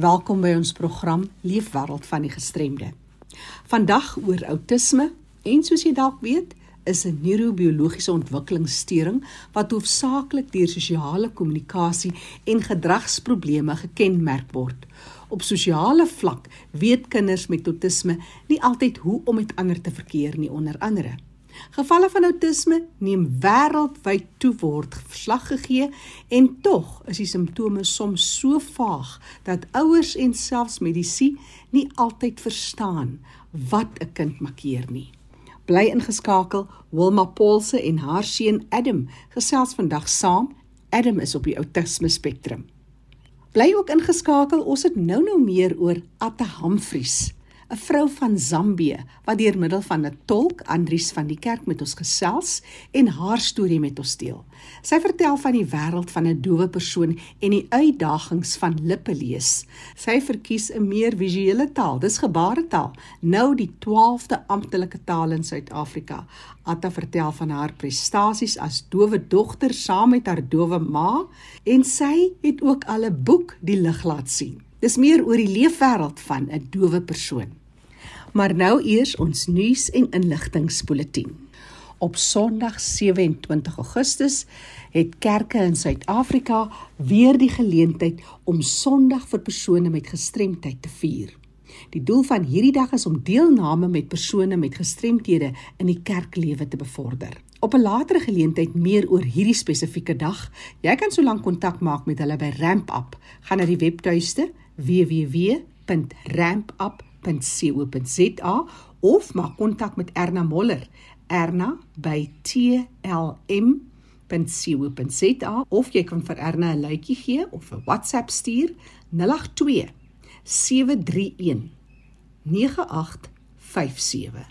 Welkom by ons program Leefwêreld van die Gestremde. Vandag oor outisme en soos jy dalk weet, is 'n neurobiologiese ontwikkelingsstoring wat hoofsaaklik deur sosiale kommunikasie en gedragsprobleme gekenmerk word. Op sosiale vlak weet kinders met outisme nie altyd hoe om met ander te verkeer nie onder andere. Gevalle van outisme neem wêreldwyd toe word verslag gegee en tog is die simptome soms so vaag dat ouers en selfs medisy nie altyd verstaan wat 'n kind makkeer nie. Bly ingeskakel, Wilma Paulse en haar seun Adam gesels vandag saam. Adam is op die outisme spektrum. Bly ook ingeskakel, ons het nou-nou meer oor Atta Humphries 'n vrou van Zambië wat deur middel van 'n tolk Andries van die kerk met ons gesels en haar storie met ons deel. Sy vertel van die wêreld van 'n dowe persoon en die uitdagings van lippe lees. Sy verkies 'n meer visuele taal, dis gebaretaal, nou die 12de amptelike taal in Suid-Afrika. Atta vertel van haar prestasies as dowe dogter saam met haar dowe ma en sy het ook al 'n boek die lig laat sien. Dis meer oor die leefwêreld van 'n dowe persoon. Maar nou eers ons nuus en inligtingspulsatie. Op Sondag 27 Augustus het kerke in Suid-Afrika weer die geleentheid om Sondag vir persone met gestremdheid te vier. Die doel van hierdie dag is om deelname met persone met gestremthede in die kerklewe te bevorder. Op 'n latere geleentheid meer oor hierdie spesifieke dag. Jy kan sōlank kontak maak met hulle by Ramp Up. Gaan na die webtuiste www.rampup.com @tlm.co.za of maak kontak met Erna Moller erna@tlm.co.za of jy kan vir Erna 'n luitjie gee of 'n WhatsApp stuur 082 731 9857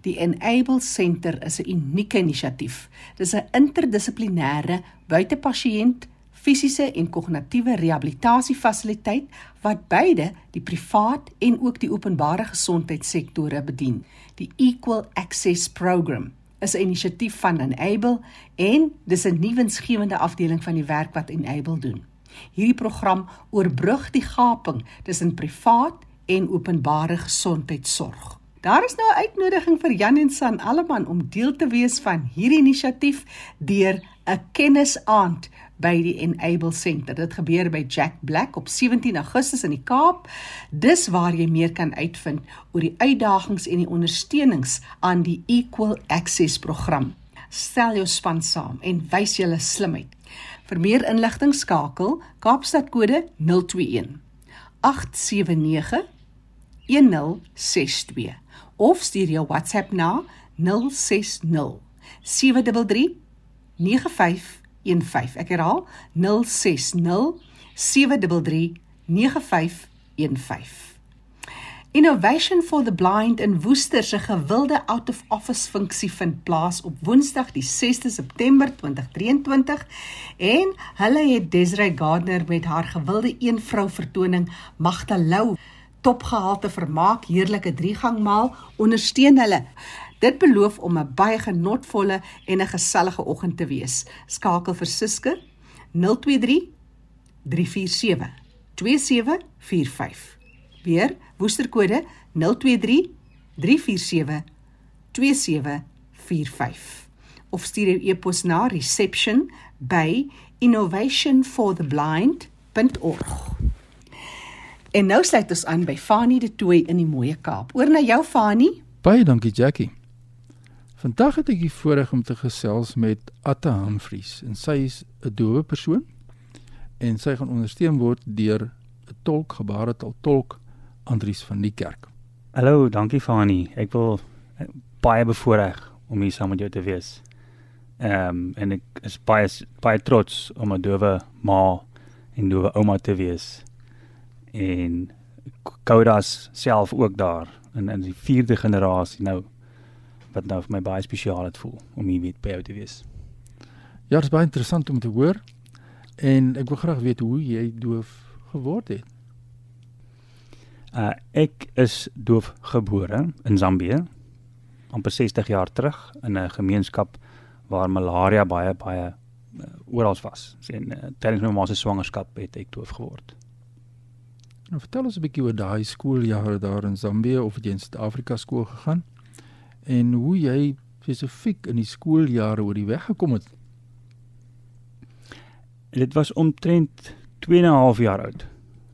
Die Enable Center is 'n unieke inisiatief. Dis 'n interdissiplinêre buitepasiënt fisiese en kognitiewe rehabilitasiefasiliteit wat beide die privaat en ook die openbare gesondheidssektore bedien. Die Equal Access Program is 'n inisiatief van Enable en dis 'n nuwensgewende afdeling van die werk wat Enable doen. Hierdie program oorbrug die gaping tussen privaat en openbare gesondheidsorg. Daar is nou 'n uitnodiging vir Jan en San Alleman om deel te wees van hierdie inisiatief deur 'n kennisaand by die Enable Center. Dit gebeur by Jack Black op 17 Augustus in die Kaap. Dis waar jy meer kan uitvind oor die uitdagings en die ondersteunings aan die Equal Access program. Stel jou span saam en wys julle slimheid. Vir meer inligting skakel Kaapstad kode 021 879 1062 of stuur jou WhatsApp na 060 733 95 9515. Ek herhaal 060 733 9515. Innovation for the Blind in Woester se gewilde out of office funksie vind plaas op Woensdag die 6de September 2023 en hulle het Desiree Gardner met haar gewilde een vrou vertoning Magda Lou topgehalte vermaak heerlike driegangmaal ondersteun hulle Dit beloof om 'n baie genotvolle en 'n gesellige oggend te wees. Skakel vir Suske 023 347 2745. Weer woesterkode 023 347 2745. Of stuur jou e-pos na reception@innovationfortheblind.org. En nou sluit ons aan by Fanie de Tooi in die Mooie Kaap. Oor na jou Fanie. Baie dankie Jackie. Vandag het ek die voorreg om te gesels met Atta Humphries en sy is 'n dowe persoon en sy gaan ondersteun word deur 'n tolk gebaretaal tolk Andries van die kerk. Hallo, dankie Fani. Ek wil eh, baie bevoorreg om hier saam met jou te wees. Ehm um, en ek is baie baie trots om 'n dowe ma en dowe ouma te wees. En Koudas self ook daar in in die 4de generasie nou wat nou vir my baie spesiaal het voel om hier met by jou te wees. Ja, dit is baie interessant om te hoor en ek wil graag weet hoe jy doof geword het. Uh ek is doof gebore in Zambië amper 60 jaar terug in 'n gemeenskap waar malaria baie baie uh, oral was. En uh, tydens my ma se swangerskap het ek doof geword. Nou vertel ons 'n bietjie oor daai skooljare daar in Zambië of het jy in Suid-Afrika skool gegaan en hoe jy spesifiek in die skooljare oor die weg gekom het. Dit was omtrent 2 en 'n half jaar oud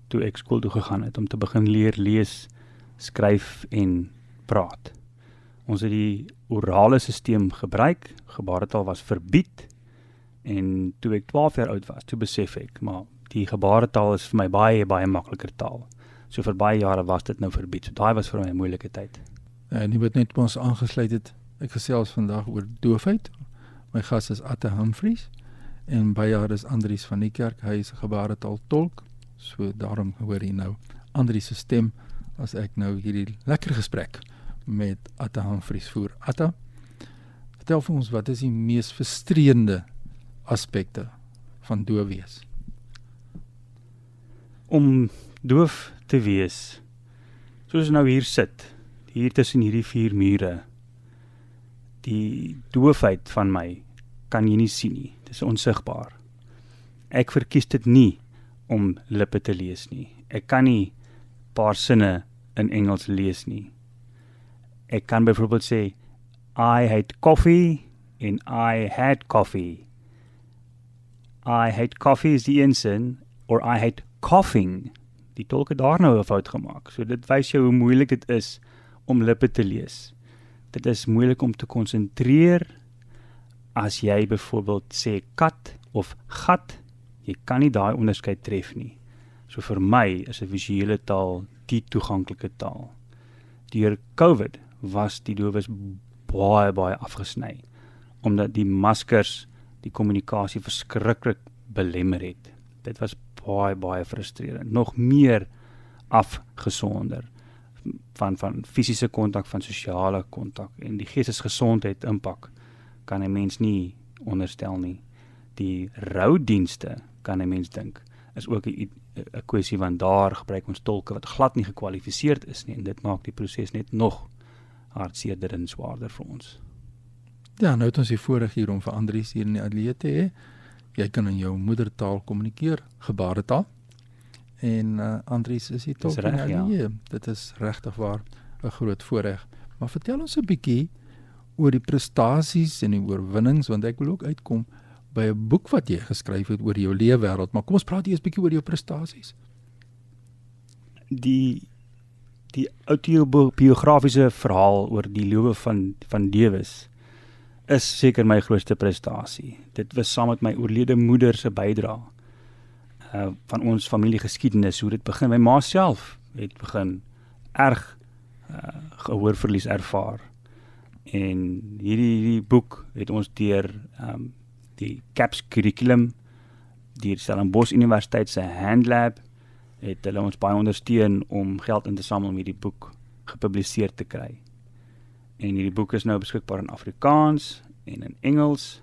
toe ek skool toe gegaan het om te begin leer lees, skryf en praat. Ons het die orale stelsel gebruik, gebaretaal was verbied en toe ek 12 jaar oud was, toe besef ek, maar die gebaretaal is vir my baie baie makliker taal. So vir baie jare was dit nou verbied. So daai was vir my 'n moeilike tyd. En nie wat net ons aangesluit het. Ek gesels vandag oor doofheid. My gas is Atte Humphries en by haar is Andrius van die kerk. Hy is 'n gebaretaal tolk. So daarom hoor jy nou Andrius se stem as ek nou hierdie lekker gesprek met Atta Humphries voer. Atta, vertel vir ons wat is die mees frustrerende aspekte van doof wees? Om doof te wees. Soos nou hier sit, hier tussen hierdie vier mure. Die doofheid van my kan jy nie sien nie. Dit is onsigbaar. Ek verkies dit nie om lippe te lees nie. Ek kan nie paar sinne in Engels lees nie. Ek kan byvoorbeeld sê I hate coffee en I had coffee. I hate coffee is die een sin or I hate coughing. Die tolke daar nou 'n fout gemaak. So dit wys jou hoe moeilik dit is om lippe te lees. Dit is moeilik om te konsentreer as jy byvoorbeeld sê kat of gat. Jy kan nie daai onderskeid tref nie. So vir my is 'n visuele taal die toeganklike taal. Deur COVID was die dowes baie baie afgesny omdat die maskers die kommunikasie verskriklik belemmer het. Dit was baie baie frustrerend. Nog meer afgesonder van van fisiese kontak, van sosiale kontak en die geestesgesondheid impak kan 'n mens nie onderstel nie. Die roudienste kan 'n mens dink is ook 'n 'n kwessie van daar gebruik ons tolke wat glad nie gekwalifiseerd is nie en dit maak die proses net nog hartseerder en swaarder vir ons. Ja, nou het ons die voorreg hier om vir Andrius hier in die ateljee te hê. Jy kan in jou moedertaal kommunikeer, gebaretaal. En uh, Andrius is hier tot reg. Ja. Dit is regtig waar 'n groot voorreg. Maar vertel ons 'n bietjie oor die prestasies en die oorwinnings want ek wil ook uitkom by 'n boek wat jy geskryf het oor jou lewe wêreld, maar kom ons praat eers bietjie oor jou prestasies. Die die autobiografiese verhaal oor die lewe van van Dewes is seker my grootste prestasie. Dit was saam met my oorlede moeder se bydrae uh van ons familiegeskiedenis hoe dit begin. My ma self het begin erg uh gehoorverlies ervaar. En hierdie hierdie boek het ons deur um die CAPS kurrikulum deur Stellenbosch Universiteit se Handlab het hulle ons baie ondersteun om geld in te samel om hierdie boek gepubliseer te kry. En hierdie boek is nou beskikbaar in Afrikaans en in Engels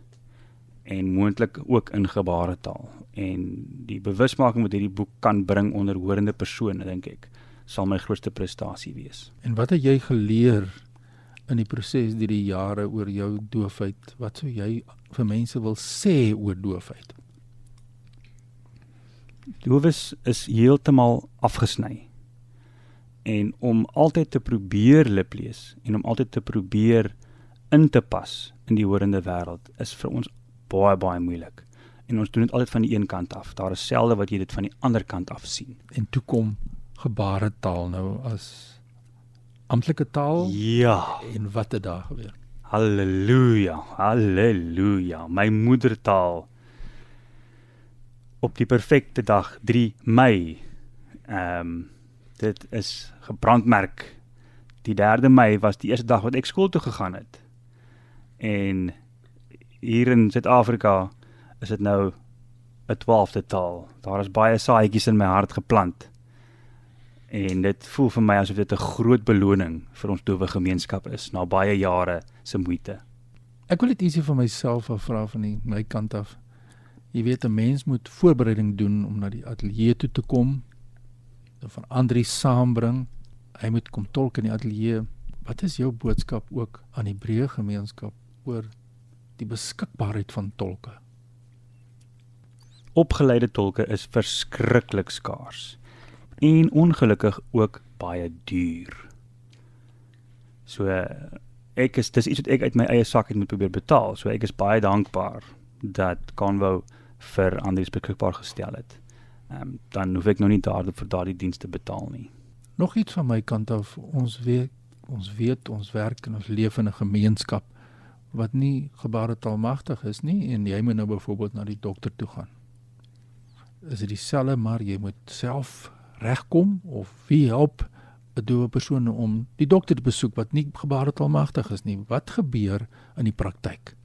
en moontlik ook in gebaretaal. En die bewusmaking wat hierdie boek kan bring onder hoorende persone, dink ek, sal my grootste prestasie wees. En wat het jy geleer in die proses deur die jare oor jou doofheid? Wat sou jy vir mense wil sê oor doofheid? Doofes is heeltemal afgesny. En om altyd te probeer lip lees en om altyd te probeer in te pas in die horende wêreld is vir ons baie baie moeilik. En ons doen dit altyd van die een kant af. Daar is selde wat jy dit van die ander kant af sien. En toe kom gebaretaal nou as amptelike taal? Ja. En wat het daar gebeur? Halleluja. Halleluja. My moedertaal op die perfekte dag 3 Mei. Ehm um, dit is gebrandmerk. Die 3de Mei was die eerste dag wat ek skool toe gegaan het. En hier in Suid-Afrika is dit nou 'n 12de taal. Daar is baie saaitjies in my hart geplant. En dit voel vir my asof dit 'n groot beloning vir ons doewe gemeenskap is na baie jare se moeite. Ek wil dit ietsie vir myself afvra van die my kant af. Jy weet 'n mens moet voorbereiding doen om na die ateljee toe te kom. Dan van Andri saambring. Hy moet kom tolk in die ateljee. Wat is jou boodskap ook aan die breë gemeenskap oor die beskikbaarheid van tolke? Opgeleide tolke is verskriklik skaars. en ongelukkig ook baie duur. So ek is dis iets wat ek uit my eie sak het moet probeer betaal. So ek is baie dankbaar dat Convo vir Andries beskikbaar gestel het. Ehm um, dan hoef ek nou nie daarvoor vir daardie dienste betaal nie. Nog iets van my kant af, ons weet ons weet ons werk in ons lewe in 'n gemeenskap wat nie gebaretaal magtig is nie en jy moet nou byvoorbeeld na die dokter toe gaan. Is dit dieselfde maar jy moet self regkom of wie help 'n doewe persoon om die dokter te besoek wat nie gebaretaal magtig is nie. Wat gebeur in die praktyk?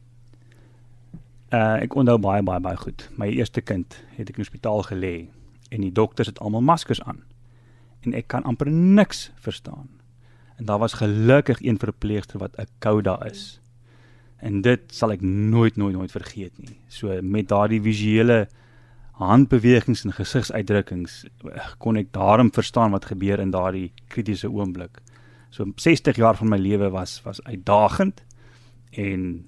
Uh ek onthou baie baie baie goed. My eerste kind het ek in die hospitaal gelê en die dokters het almal maskers aan. En ek kan amper niks verstaan. En daar was gelukkig een verpleegster wat 'n kouda is. En dit sal ek nooit nooit nooit vergeet nie. So met daardie visuele handbewegings en gesigsuitdrukkings kon ek daarom verstaan wat gebeur in daardie kritiese oomblik. So 60 jaar van my lewe was was uitdagend en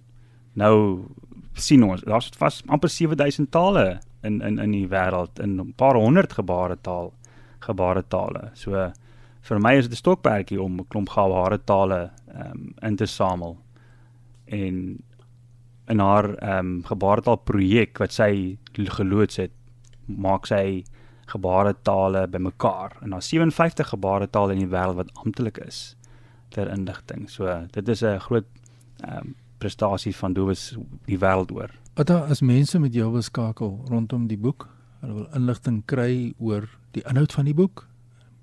nou sien ons daar's vas amper 7000 tale in in in die wêreld in 'n paar honderd gebaretaal gebaretale. So vir my is dit 'n stokperdjie om 'n klomp gebaretale ehm um, in te samel. En in haar ehm um, gebaretaal projek wat sy geloods het, maak sy gebaretale bymekaar. En daar's 57 gebaretale in die wêreld wat amptelik is ter inligting. So dit is 'n groot ehm um, prestasie van dowes die wêreld oor. Wat daar as mense met jou wil skakel rondom die boek, hulle wil inligting kry oor die inhoud van die boek,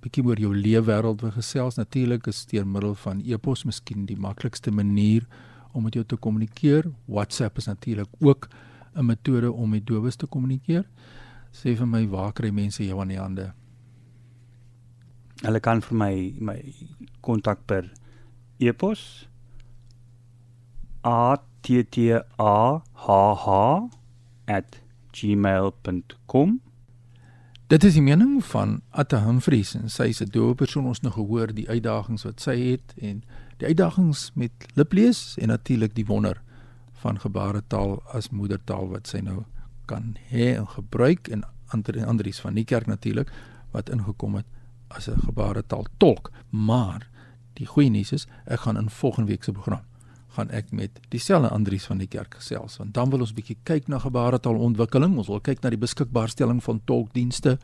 bietjie oor jou leefwêreld wil gesels. Natuurlik is deur middel van e-pos miskien die maklikste manier om met jou te kommunikeer. WhatsApp is natuurlik ook 'n metode om met dowes te kommunikeer. Sê vir my waar kry mense jou aan die hande? Hulle kan vir my my kontak per e-pos a t t a h h @gmail.com Dit is die mening van Atta Humphries en sy is 'n doewe persoon ons nog gehoor die uitdagings wat sy het en die uitdagings met liplees en natuurlik die wonder van gebaretaal as moedertaal wat sy nou kan hê en gebruik en Andries van die kerk natuurlik wat ingekom het as 'n gebaretaal tolk. Maar die goeie nuus is ek gaan in volgende week se program gaan ek met dieselfde Andries van die kerk gesels want dan wil ons bietjie kyk na gebaretaalontwikkeling ons wil kyk na die beskikbaarstelling van tolkdienste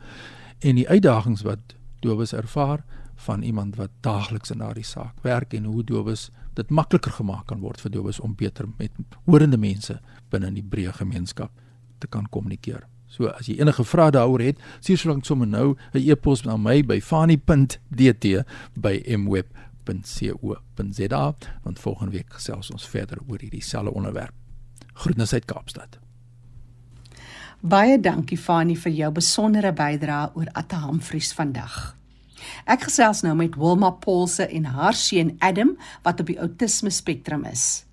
en die uitdagings wat dowes ervaar van iemand wat daagliks in daardie saak werk en hoe dowes dit makliker gemaak kan word vir dowes om beter met hoorende mense binne in die breë gemeenskap te kan kommunikeer. So as jy enige vrae daaroor het, stuur sommer nou 'n e-pos na my by fani.dt by mweb.com www.rsg.co.za want volgende week gesels ons verder oor hierdie selfe onderwerp. Groetnisse uit Kaapstad. Baie dankie Fani vir jou besondere bydrae oor Atta Humphries vandag. Ek gesels nou met Wilma Paulse en haar seun Adam wat op die outisme spektrum is.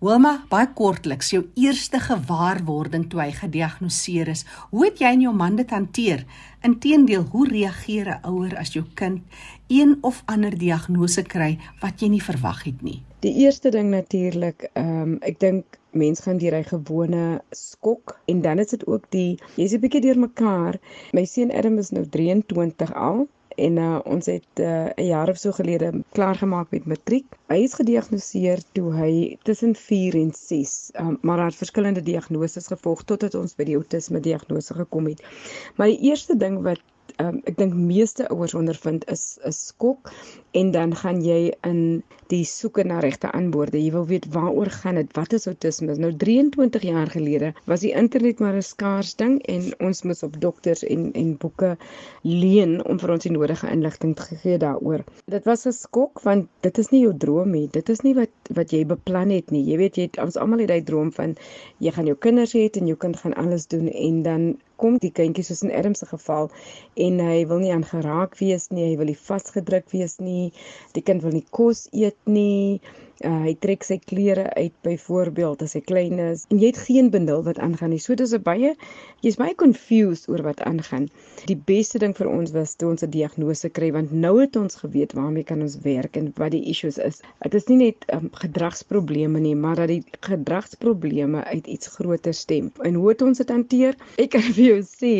Wilma, baie kortliks, jou eerste gewaarwording toe hy gediagnoseer is. Hoe het jy en jou man dit hanteer? Inteendeel, hoe reageer 'n ouer as jou kind een of ander diagnose kry wat jy nie verwag het nie? Die eerste ding natuurlik, ehm um, ek dink mens gaan deur hy gewone skok en dan is dit ook die jy's 'n bietjie deurmekaar. My seun Adam is nou 23 al en uh, ons het uh, 'n jaar of so gelede klaar gemaak met matriek. Hy is gediagnoseer toe hy tussen 4 en 6, um, maar hy het verskillende diagnoses gevolg totdat ons by die autisme diagnose gekom het. Maar die eerste ding wat um, ek dink meeste ouers ondervind is 'n skok en dan gaan jy in die soeke na regte antwoorde. Jy wil weet waaroor gaan dit? Wat is autisme? Nou 23 jaar gelede was die internet maar 'n skaars ding en ons moes op dokters en en boeke leen om vir ons die nodige inligting te gee daaroor. Dit was 'n skok want dit is nie jou droom nie. Dit is nie wat wat jy beplan het nie. Jy weet jy het ons almal het daai droom van jy gaan jou kinders hê en jou kind gaan alles doen en dan kom die kindjie soos in Adam se geval en hy wil nie aangeraak wees nie, hy wil nie vasgedruk wees nie. Die kind wil nie kos eet nie Uh, hy trek sy klere uit byvoorbeeld as hy klein is en jy het geen benul wat aangaan nie. So dis 'n baie jy's baie confused oor wat aangaan. Die beste ding vir ons was toe ons 'n diagnose kry want nou het ons geweet waarmee kan ons werk en wat die issues is. Dit is nie net um, gedragsprobleme nie, maar dat die gedragsprobleme uit iets groter stem. En hoe het ons dit hanteer? Ek kan vir jou sê,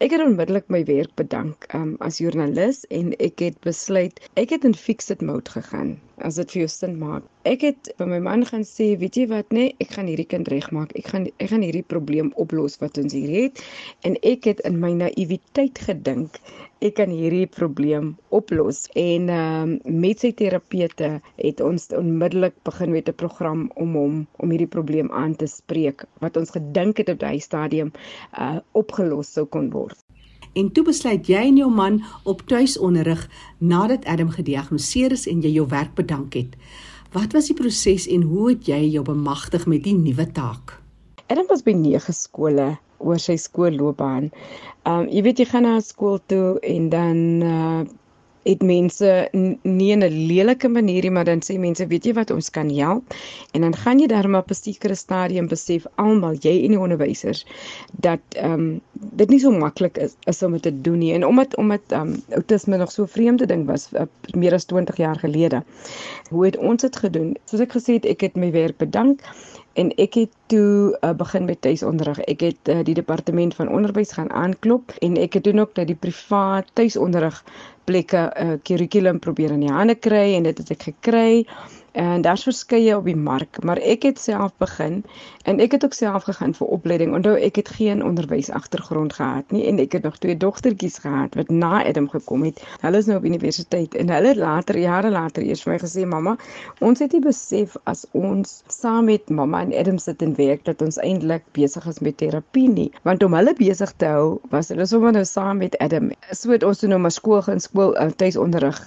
ek het onmiddellik my werk bedank um, as joernalis en ek het besluit ek het in fixed mode gegaan as dit vir jou sin maak. Ek het by my man gaan sê, weet jy wat nê, nee, ek gaan hierdie kind regmaak. Ek gaan ek gaan hierdie probleem oplos wat ons hier het en ek het in my naïwiteit gedink ek kan hierdie probleem oplos en ehm um, met sy terapeute het ons onmiddellik begin met 'n program om hom om hierdie probleem aan te spreek wat ons gedink het op daai stadium uh opgelos sou kon word en toe besluit jy en jou man op tuisonderrig nadat Adam gediagnoseer is en jy jou werk bedank het. Wat was die proses en hoe het jy jou bemagtig met die nuwe taak? Adam was by 9 skole oor sy skoolloopbaan. Um jy weet jy gaan na skool toe en dan uh het mense nie in 'n lelike manier nie, maar dan sê mense, weet jy wat, ons kan help. En dan gaan jy daarmee op 'n sekere stadium besef almal, jy en die onderwysers, dat ehm um, dit nie so maklik is is om dit te doen nie. En omdat omdat ehm um, outisme nog so vreemde ding was uh, meer as 20 jaar gelede. Hoe het ons dit gedoen? Soos ek gesê het, ek het my werk bedank en ek het toe uh, begin met tuisonderrig. Ek het uh, die departement van onderwys gaan aanklop en ek het doen ook dat die privaat tuisonderrig plekke 'n uh, kurrikulum probeer in die hande kry en dit het ek gekry en daar's verskeie op die mark, maar ek het self begin en ek het ook self gegaan vir opleiding. Onthou ek het geen onderwys agtergrond gehad nie en ek het nog twee dogtertjies gehad wat na Adam gekom het. Hulle is nou op universiteit en hulle het later jare later eers vir my gesê mamma, ons het nie besef as ons saam met mamma en Adam sit en werk dat ons eintlik besig is met terapie nie. Want om hulle besig te hou, was hulle sommer nou saam met Adam. So het ons toe nou maar skool gaan skool uh, tuisonderrig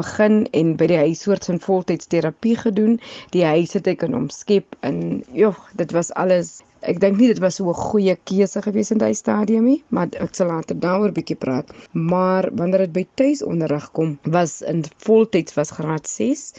begin en by die huis soort van voltydsterapie gedoen. Die huis het ek in hom skep en joh, dit was alles Ek dink nie dit was so 'n goeie keuse gewees in daai stadium nie, maar ek sal later daaroor bietjie praat. Maar wanneer dit by tuisonderrig kom, was in voltyds was graad 6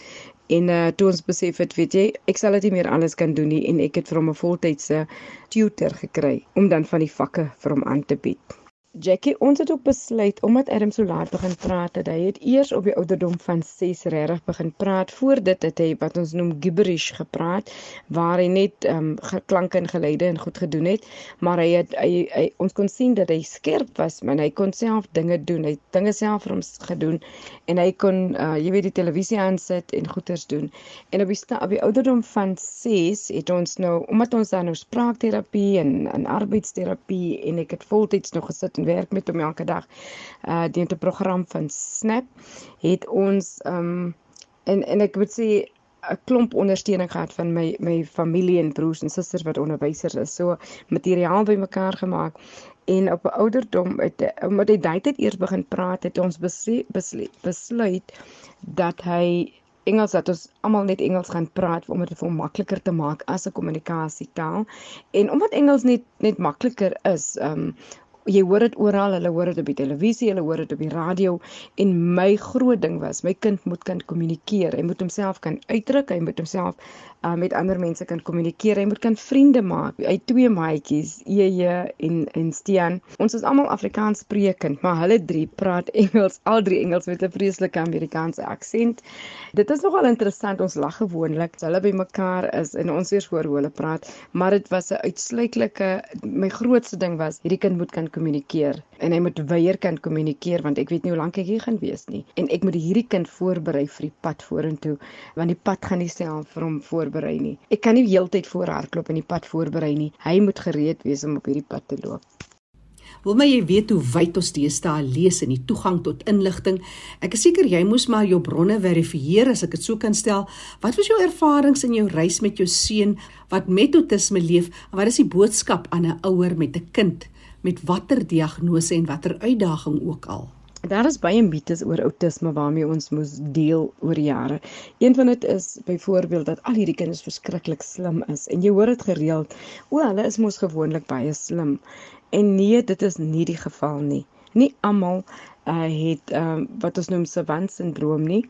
en uh toe ons besef het, weet jy, ek sal dit nie meer alles kan doen nie en ek het vir hom 'n voltydse tutor gekry om dan van die vakke vir hom aan te bied. Jackie, ons het ook besluit omdat Adam so laat begin praat dat hy het eers op die ouderdom van 6 regtig begin praat. Voor dit het hy wat ons noem gibberish gepraat waar hy net ehm um, klanke en geluide en goed gedoen het, maar hy het hy, hy ons kon sien dat hy skerp was, maar hy kon self dinge doen. Hy het dinge self vir hom gedoen en hy kon uh, jy weet die televisie aansit en goeters doen. En op die op die ouderdom van 6 het ons nou omdat ons dan nou spraakterapie en en arbeidsterapie en ek het voltyds nog gesit en werk met hom elke dag. Uh die 'n program van Snap het ons um en en ek moet sê 'n klomp ondersteuning gehad van my my familie en broers en susters wat onderwysers is. So materiaal bymekaar gemaak en op 'n ouderdom het omdat hy daai tyd eers begin praat het ons besluit, besluit dat hy Engels dat ons almal net Engels gaan praat om dit vir hom makliker te maak as 'n kommunikasietaal. En omdat Engels net net makliker is, um, jy hoor dit oral, hulle hoor dit op die televisie, hulle hoor dit op die radio en my groot ding was, my kind moet kan kommunikeer. Hy moet homself kan uitdruk, hy moet homself uh, met ander mense kan kommunikeer. Hy moet kan vriende maak. Hy het twee maatjies, Eje en en Stian. Ons is almal Afrikaans sprekend, maar hulle drie praat Engels, al drie Engels met 'n vreeslike Amerikaanse aksent. Dit is nogal interessant. Ons lag gewoonlik. Hulle by mekaar is en ons hoor hoe hulle praat, maar dit was 'n uitsluitlike my grootste ding was hierdie kind moet kan kommunikeer en hy moet weier kan kommunikeer want ek weet nie hoe lank ek hier gaan wees nie en ek moet hierdie kind voorberei vir die pad vorentoe want die pad gaan nie self vir hom voorberei nie ek kan nie heeltyd voorhardloop en die pad voorberei nie hy moet gereed wees om op hierdie pad te loop Wil my jy weet hoe wyd ons deesdae lees en die toegang tot inligting. Ek is seker jy moes maar jou bronne verifieer as ek dit so kan stel. Wat was jou ervarings in jou reis met jou seun wat met autisme leef en wat is die boodskap aan 'n ouer met 'n kind? Met watter diagnose en watter uitdaging ook al. Daar is baie mites oor outisme waarmee ons moes deel oor jare. Een van dit is byvoorbeeld dat al hierdie kinders verskriklik slim is en jy hoor dit gereeld. O, hulle is mos gewoonlik baie slim. En nee, dit is nie die geval nie. Nie almal uh, het um, wat ons noem savant syndroom nie.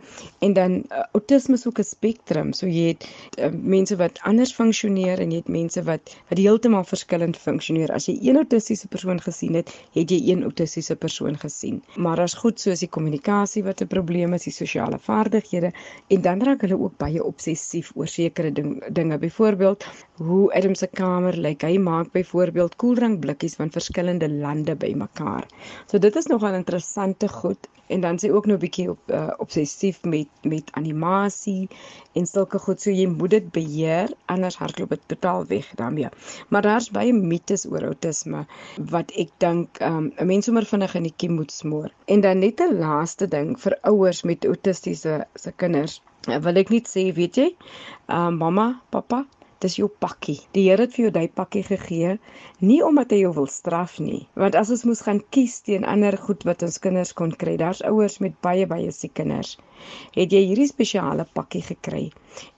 En dan uh, autisme is ook 'n spektrum. So jy het uh, mense wat anders funksioneer en jy het mense wat wat heeltemal verskillend funksioneer. As jy een autistiese persoon gesien het, het jy een autistiese persoon gesien. Maar as goed soos die kommunikasie wat 'n probleem is, die sosiale vaardighede en dan raak hulle ook baie obsessief oor sekere ding, dinge. Byvoorbeeld, hoe Adam se kamer lyk. Hy maak byvoorbeeld koeldrankblikkies van verskillende lande bymekaar. So dit is nogal interessante goed en dan sê ook nou 'n bietjie op uh, obsessief met met animasie en sulke goed. So jy moet dit beheer anders hardloop dit totaal weg daarmee. Maar daar's baie mites oor outisme wat ek dink um, 'n um, mens sommer vinnig in die kiem moet smoor. En dan net 'n laaste ding vir ouers met autistiese se kinders. Wil ek net sê, weet jy, uh, mamma, pappa, dis jou pakkie. Die Here het vir jou daai pakkie gegee nie omdat hy jou wil straf nie, want as ons moes gaan kies teen ander goed wat ons kinders kon kry, daar's ouers met baie baie siek kinders. Het jy hierdie spesiale pakkie gekry?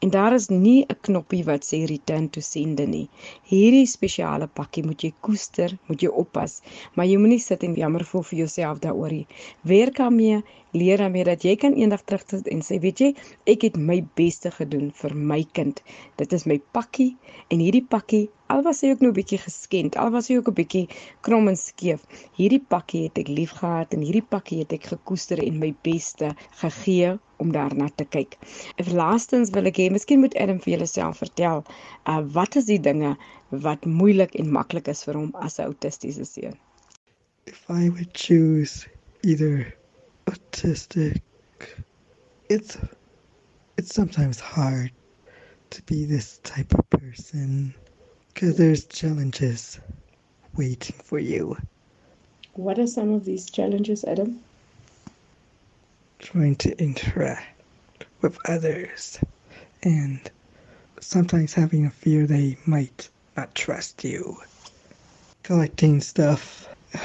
En daar is nie 'n knoppie wat sê return to sender nie. Hierdie spesiale pakkie moet jy koester, moet jy oppas, maar jy moenie sit en jammer voel vir jouself daaroor nie. Werk daarmee leer daarmee dat jy kan eendag terugsit en sê weet jy ek het my beste gedoen vir my kind dit is my pakkie en hierdie pakkie al was hy ook nou 'n bietjie geskend al was hy ook 'n bietjie krom en skeef hierdie pakkie het ek liefgehad en hierdie pakkie het ek gekoester en my beste gegee om daarna te kyk. En laastens wil ek hê miskien moet Adam vir julle self vertel, uh wat is die dinge wat moeilik en maklik is vir hom as 'n autistiese seun? If I would choose either autistic, it's it's sometimes hard to be this type of person because there's challenges waiting for you. What are some of these challenges, Adam? Trying to interact with others and sometimes having a fear they might not trust you. Collecting stuff.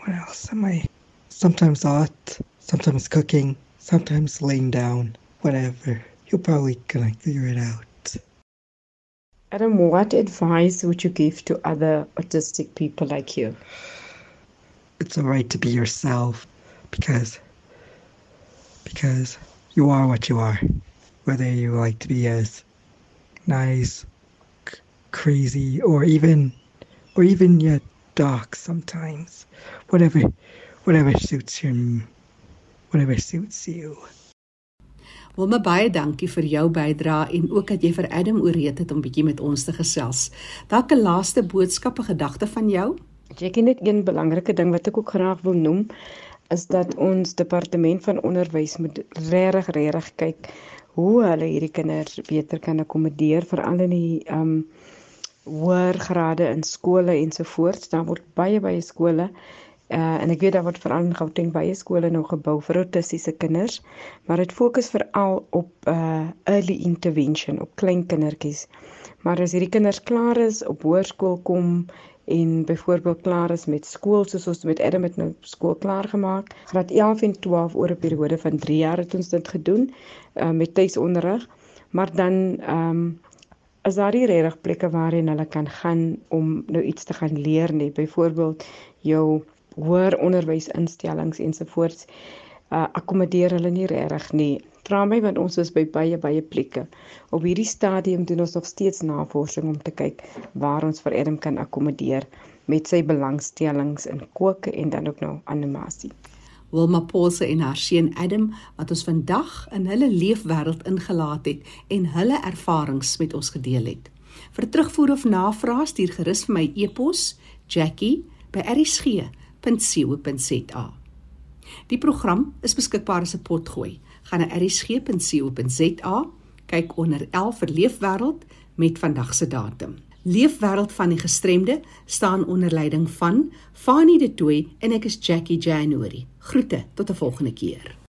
What else am I? Sometimes art sometimes cooking, sometimes laying down, whatever. You're probably gonna figure it out. Adam, what advice would you give to other autistic people like you? It's alright to be yourself because because you are what you are. Whether you like to be as nice, c- crazy, or even or even yet dark sometimes. Whatever whatever suits your whatever suits you. Wilma baie dankie vir jou bydrae en ook dat jy vir Adam ooreed het om bietjie met ons te gesels. Dalk 'n laaste boodskap of gedagte van jou? Ek het net een belangrike ding wat ek ook graag wil noem is dat ons departement van onderwys moet regtig regtig kyk hoe hulle hierdie kinders beter kan akkommodeer veral in die um hoër grade in skole ensovoorts. Daar word baie baie skole Uh en ek weet daar word veral in Gauteng baie skole nou gebou vir autistiese kinders, maar dit fokus veral op uh early intervention op klein kindertjies. Maar as hierdie kinders klaar is op hoërskool kom en byvoorbeeld klaar is met skool soos ons met Adam het nou skool klaar gemaak, graad 11 en 12 oor 'n periode van 3 jaar het ons dit gedoen uh met tuisonderrig. Maar dan ehm um, as daar die regte plekke waarheen hulle kan gaan om nou iets te gaan leer nie, byvoorbeeld jou hoër onderwysinstellings ensovoorts uh, akkommodeer hulle nie regtig nie. Vra my want ons is by baie baie plekke. Op hierdie stadium doen ons nog steeds navorsing om te kyk waar ons vir Adam kan akkommodeer met sy belangstellings in koke en dan ook nou animasie. Wilma Paulse en haar seun Adam wat ons vandag in hulle leefwêreld ingelaat het en hulle ervarings met ons gedeel het. Vir terugvoer of navrae stuur gerus vir my e-pos Jackie@rsg rsg.co.za. Die program is beskikbaar as 'n potgooi. Gaan na rsg.co.za, kyk onder 11 vir leefwêreld met vandag se datum. Leefwêreld van die gestremde staan onder leiding van Fanie De Tooy en ek is Jackie January. Groete tot 'n volgende keer.